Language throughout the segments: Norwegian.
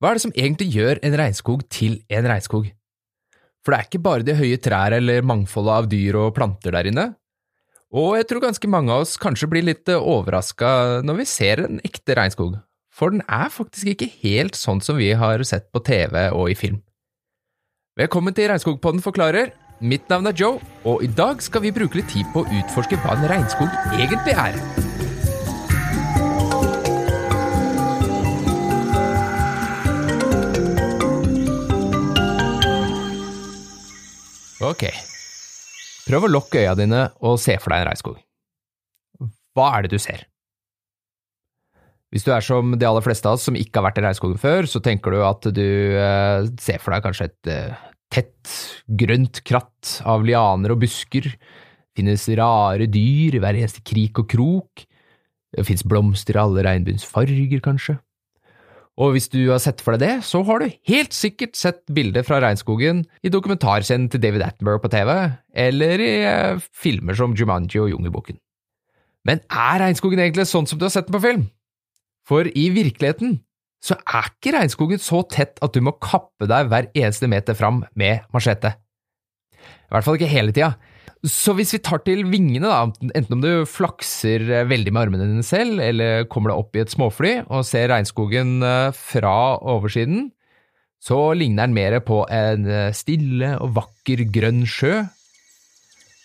Hva er det som egentlig gjør en regnskog til en regnskog? For det er ikke bare de høye trær eller mangfoldet av dyr og planter der inne. Og jeg tror ganske mange av oss kanskje blir litt overraska når vi ser en ekte regnskog, for den er faktisk ikke helt sånn som vi har sett på TV og i film. Velkommen til Regnskogpodden forklarer. Mitt navn er Joe, og i dag skal vi bruke litt tid på å utforske hva en regnskog egentlig er. Ok, prøv å lukke øya dine og se for deg en regnskog. Hva er det du ser? Hvis du er som de aller fleste av oss som ikke har vært i regnskogen før, så tenker du at du eh, ser for deg kanskje et eh, tett, grønt kratt av lianer og busker. Det finnes rare dyr i hver eneste krik og krok. Det finnes blomster i alle regnbuens farger, kanskje. Og hvis du har sett for deg det, så har du helt sikkert sett bilder fra regnskogen i dokumentarscenen til David Attenborough på TV, eller i eh, filmer som Jumanji og Jungelboken. Men er regnskogen egentlig sånn som du har sett den på film? For i virkeligheten så er ikke regnskogen så tett at du må kappe deg hver eneste meter fram med machete. I hvert fall ikke hele tida. Så hvis vi tar til vingene, da, enten om du flakser veldig med armene dine selv, eller kommer deg opp i et småfly og ser regnskogen eh, fra oversiden, så ligner den mer på en eh, stille og vakker grønn sjø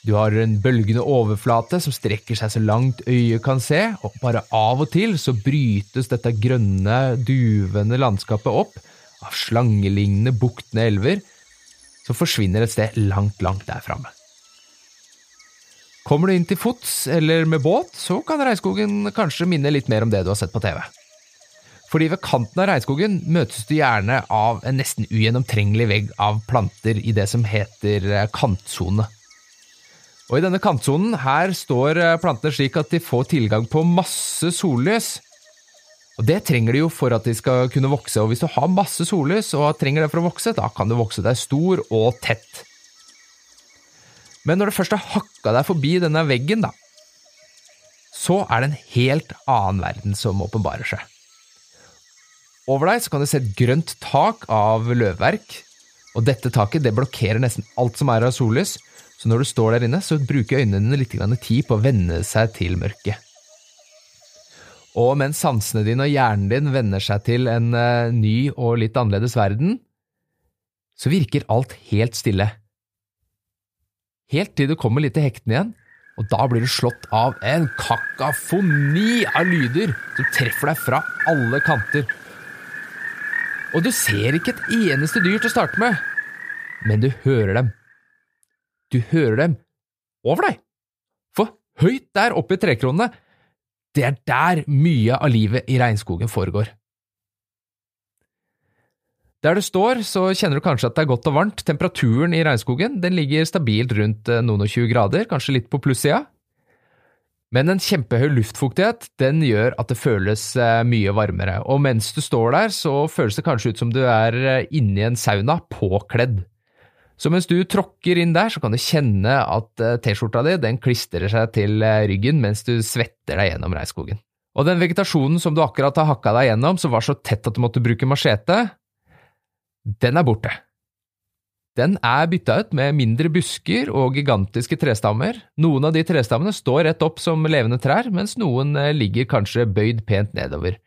du har en bølgende overflate som strekker seg så langt øyet kan se, og bare av og til så brytes dette grønne, duvende landskapet opp av slangelignende, buktende elver som forsvinner et sted langt, langt der framme. Kommer du inn til fots eller med båt, så kan regnskogen kanskje minne litt mer om det du har sett på TV. Fordi ved kanten av regnskogen møtes du gjerne av en nesten ugjennomtrengelig vegg av planter i det som heter kantsone. Og i denne kantsonen her står eh, plantene slik at de får tilgang på masse sollys. Og det trenger de jo for at de skal kunne vokse, og hvis du har masse sollys og trenger det for å vokse, da kan du vokse deg stor og tett. Men når du først har hakka deg forbi denne veggen, da, så er det en helt annen verden som åpenbarer seg. Over deg så kan du se et grønt tak av løvverk, og dette taket det blokkerer nesten alt som er av sollys, så når du står der inne, så bruker øynene dine litt tid på å venne seg til mørket. Og mens sansene dine og hjernen din venner seg til en uh, ny og litt annerledes verden, så virker alt helt stille. Helt til du kommer litt til hektene igjen, og da blir du slått av en kakafoni av lyder som treffer deg fra alle kanter. Og du ser ikke et eneste dyr til å starte med, men du hører dem. Du hører dem over deg. For høyt der oppe i trekronene, det er der mye av livet i regnskogen foregår. Der du står, så kjenner du kanskje at det er godt og varmt. Temperaturen i regnskogen den ligger stabilt rundt eh, noen og tjue grader, kanskje litt på plussida. Men en kjempehøy luftfuktighet den gjør at det føles eh, mye varmere, og mens du står der, så føles det kanskje ut som du er eh, inni en sauna, påkledd. Så mens du tråkker inn der, så kan du kjenne at T-skjorta di den klistrer seg til ryggen mens du svetter deg gjennom regnskogen. Og den vegetasjonen som du akkurat har hakka deg gjennom, som var så tett at du måtte bruke machete, den er borte. Den er bytta ut med mindre busker og gigantiske trestammer. Noen av de trestammene står rett opp som levende trær, mens noen eh, ligger kanskje bøyd pent nedover.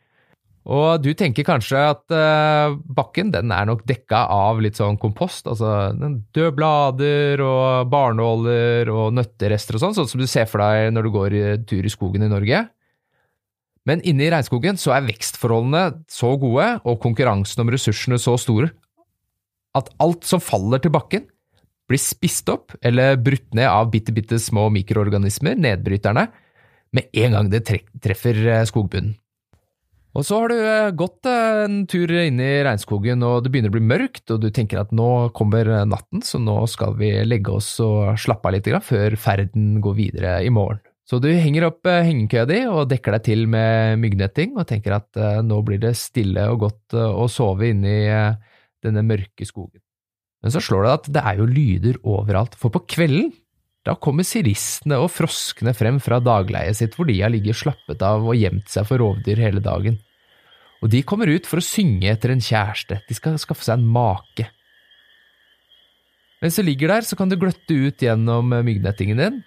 Og du tenker kanskje at uh, bakken den er nok dekka av litt sånn kompost, altså døde blader og barnåler og nøtterester og sånn, sånn som du ser for deg når du går tur i skogen i Norge. Men inne i regnskogen så er vekstforholdene så gode og konkurransen om ressursene så store at alt som faller til bakken, blir spist opp eller brutt ned av bitte, bitte små mikroorganismer, nedbryterne, med en gang det treffer eh, skogbunnen. Og så har du eh, gått eh, en tur inn i regnskogen, og det begynner å bli mørkt, og du tenker at nå kommer natten, så nå skal vi legge oss og slappe av litt før ferden går videre i morgen. Så du henger opp hengekøya di og dekker deg til med myggnetting, og tenker at nå blir det stille og godt å sove inne i denne mørke skogen. Men så slår det at det er jo lyder overalt, for på kvelden da kommer siristene og froskene frem fra dagleiet sitt hvor de har ligget slappet av og gjemt seg for rovdyr hele dagen. Og de kommer ut for å synge etter en kjæreste, de skal skaffe seg en make. Mens du ligger der, så kan du gløtte ut gjennom myggnettingen din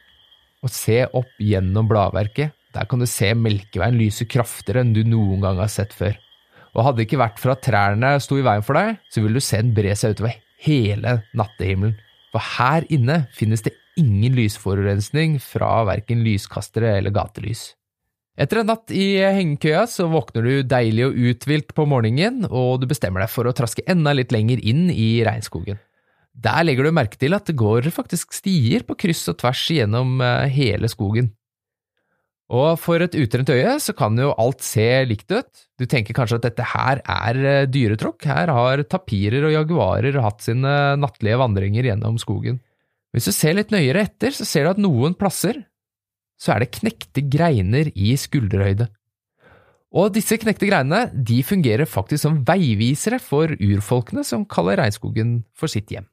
og se opp gjennom bladverket. Der kan du se Melkeveien lyse kraftigere enn du noen gang har sett før. Og hadde det ikke vært for at trærne sto i veien for deg, så ville du se den bre seg utover hele nattehimmelen. For her inne finnes det ingen lysforurensning fra verken lyskastere eller gatelys. Etter en natt i hengekøya så våkner du deilig og uthvilt på morgenen, og du bestemmer deg for å traske enda litt lenger inn i regnskogen. Der legger du merke til at det går faktisk stier på kryss og tvers gjennom eh, hele skogen. Og for et utrent øye så kan jo alt se likt ut. Du tenker kanskje at dette her er eh, dyretråkk, her har tapirer og jaguarer hatt sine nattlige vandringer gjennom skogen. Hvis du ser litt nøyere etter, så ser du at noen plasser så er det knekte greiner i skulderhøyde. Og disse knekte greinene de fungerer faktisk som veivisere for urfolkene som kaller regnskogen for sitt hjem.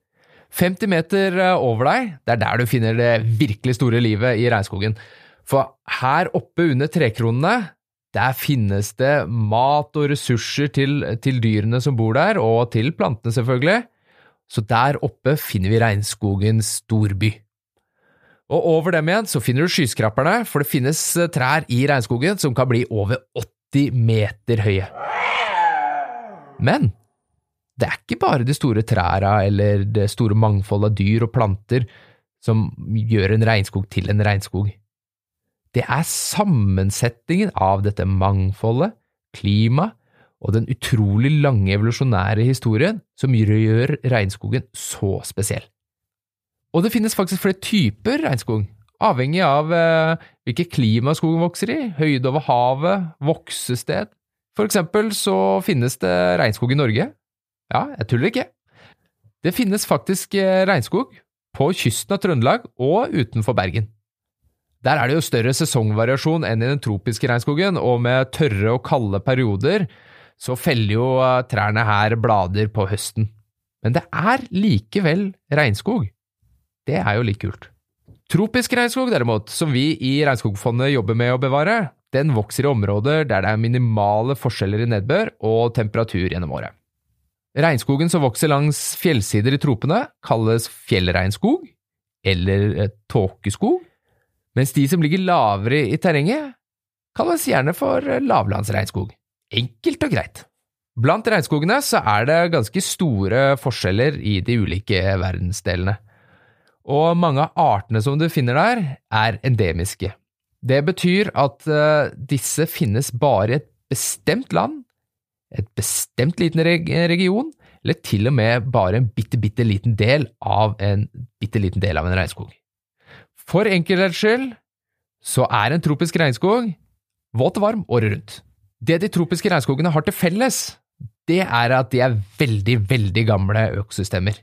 50 meter eh, over deg, det er der du finner det virkelig store livet i regnskogen. For her oppe under trekronene, der finnes det mat og ressurser til, til dyrene som bor der, og til plantene, selvfølgelig. Så der oppe finner vi regnskogens storby. Og over dem igjen så finner du skyskraperne, for det finnes eh, trær i regnskogen som kan bli over 80 meter høye. Men det er ikke bare de store trærne eller det store mangfoldet av dyr og planter som gjør en regnskog til en regnskog. Det er sammensetningen av dette mangfoldet, klimaet og den utrolig lange evolusjonære historien som gjør regnskogen så spesiell. Og det finnes faktisk flere typer regnskog, avhengig av eh, hvilket klima skogen vokser i, høyde over havet, voksested. For eksempel så finnes det regnskog i Norge, ja, jeg tuller ikke. Det finnes faktisk eh, regnskog på kysten av Trøndelag og utenfor Bergen. Der er det jo større sesongvariasjon enn i den tropiske regnskogen, og med tørre og kalde perioder så feller jo eh, trærne her blader på høsten. Men det er likevel regnskog. Det er jo litt kult. Tropisk regnskog, derimot, som vi i Regnskogfondet jobber med å bevare, den vokser i områder der det er minimale forskjeller i nedbør og temperatur gjennom året. Regnskogen som vokser langs fjellsider i tropene, kalles fjellregnskog, eller eh, tåkeskog, mens de som ligger lavere i terrenget, kalles gjerne for eh, lavlandsregnskog. Enkelt og greit. Blant regnskogene så er det ganske store forskjeller i de ulike verdensdelene, og mange av artene som du finner der, er endemiske. Det betyr at eh, disse finnes bare i et bestemt land et bestemt liten region, eller til og med bare en bitte, bitte liten del av en bitte liten del av en regnskog. For enkelhets skyld så er en tropisk regnskog våt og varm året rundt. Det de tropiske regnskogene har til felles, det er at de er veldig, veldig gamle økosystemer.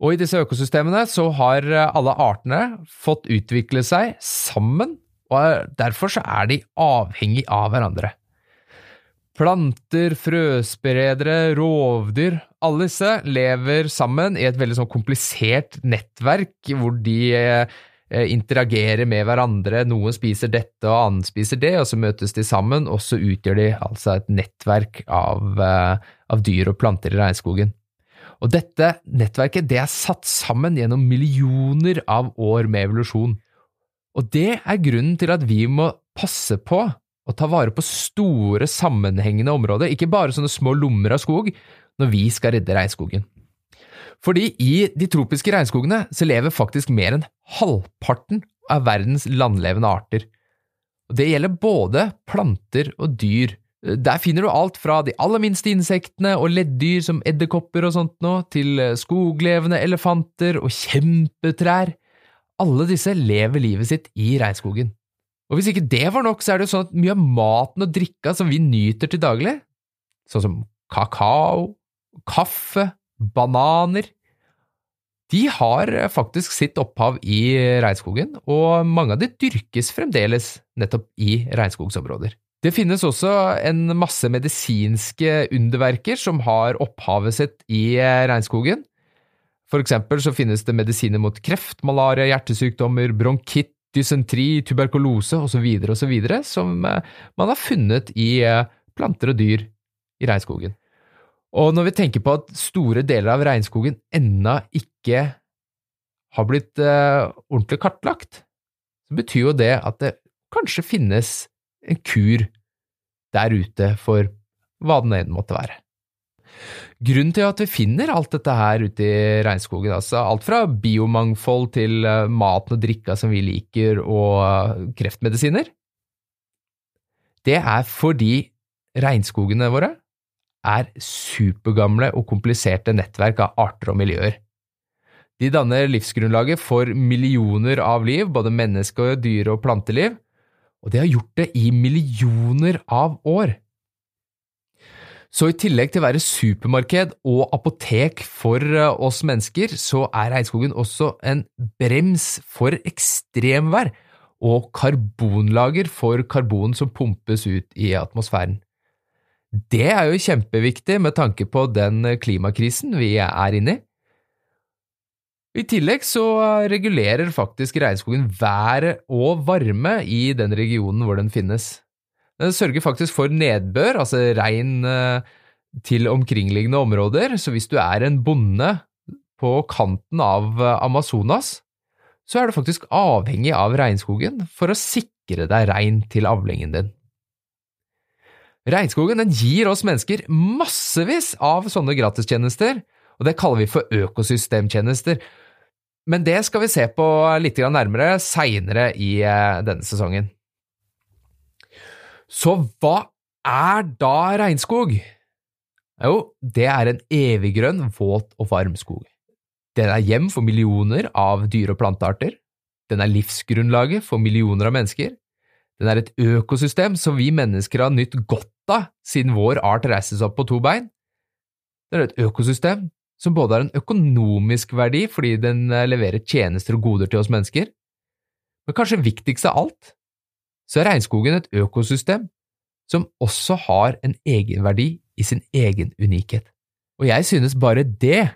Og i disse økosystemene så har alle artene fått utvikle seg sammen, og derfor så er de avhengig av hverandre. Planter, frøspredere, rovdyr Alle disse lever sammen i et veldig sånn komplisert nettverk hvor de eh, interagerer med hverandre. Noen spiser dette, og annen spiser det, og så møtes de sammen, og så utgjør de altså et nettverk av, eh, av dyr og planter i regnskogen. Og dette nettverket det er satt sammen gjennom millioner av år med evolusjon. Og det er grunnen til at vi må passe på å ta vare på store, sammenhengende områder, ikke bare sånne små lommer av skog, når vi skal redde regnskogen. Fordi i de tropiske regnskogene så lever faktisk mer enn halvparten av verdens landlevende arter. Det gjelder både planter og dyr. Der finner du alt fra de aller minste insektene og leddyr som edderkopper og sånt nå, til skoglevende elefanter og kjempetrær. Alle disse lever livet sitt i regnskogen. Og hvis ikke det var nok, så er det jo sånn at mye av maten og drikka som vi nyter til daglig, sånn som kakao, kaffe, bananer, de har faktisk sitt opphav i regnskogen, og mange av de dyrkes fremdeles nettopp i regnskogsområder. Det finnes også en masse medisinske underverker som har opphavet sitt i regnskogen. For eksempel så finnes det medisiner mot kreft, malaria, hjertesykdommer, bronkitt, dysentri, tuberkulose osv., osv., som eh, man har funnet i eh, planter og dyr i regnskogen. Og når vi tenker på at store deler av regnskogen ennå ikke har blitt uh, ordentlig kartlagt, så betyr jo det at det kanskje finnes en kur der ute for hva den enn måtte være. Grunnen til at vi finner alt dette her ute i regnskogen, altså alt fra biomangfold til uh, maten og drikka som vi liker, og uh, kreftmedisiner, det er fordi regnskogene våre er supergamle og kompliserte nettverk av arter og miljøer. De danner livsgrunnlaget for millioner av liv, både menneske-, dyre- og planteliv, og de har gjort det i millioner av år. Så i tillegg til å være supermarked og apotek for eh, oss mennesker, så er regnskogen også en brems for ekstremvær og karbonlager for karbon som pumpes ut i atmosfæren. Det er jo kjempeviktig med tanke på den klimakrisen vi er inne i. I tillegg så regulerer faktisk regnskogen været og varme i den regionen hvor den finnes. Den sørger faktisk for nedbør, altså regn eh, til omkringliggende områder, så hvis du er en bonde på kanten av eh, Amazonas, så er du faktisk avhengig av regnskogen for å sikre deg regn til avlingen din. Regnskogen gir oss mennesker massevis av sånne gratistjenester, og det kaller vi for økosystemtjenester. Men det skal vi se på litt nærmere seinere i eh, denne sesongen. Så hva er da regnskog? Jo, det er en eviggrønn, våt og varm skog. Den er hjem for millioner av dyre- og plantearter. Den er livsgrunnlaget for millioner av mennesker. Den er et økosystem som vi mennesker har nytt godt av siden vår art reises opp på to bein. Den er et økosystem som både har en økonomisk verdi fordi den leverer tjenester og goder til oss mennesker, men kanskje viktigst av alt, så er regnskogen et økosystem som også har en egenverdi i sin egen unikhet. Og jeg synes bare det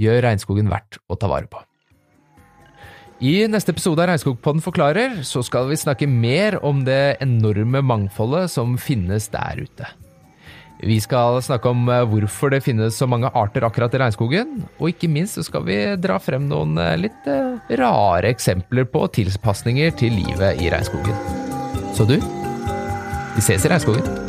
gjør regnskogen verdt å ta vare på. I neste episode av Regnskogpodden forklarer så skal vi snakke mer om det enorme mangfoldet som finnes der ute. Vi skal snakke om eh, hvorfor det finnes så mange arter akkurat i regnskogen, og ikke minst så skal vi dra frem noen eh, litt eh, rare eksempler på tilpasninger til livet i regnskogen. Så du, vi ses i regnskogen.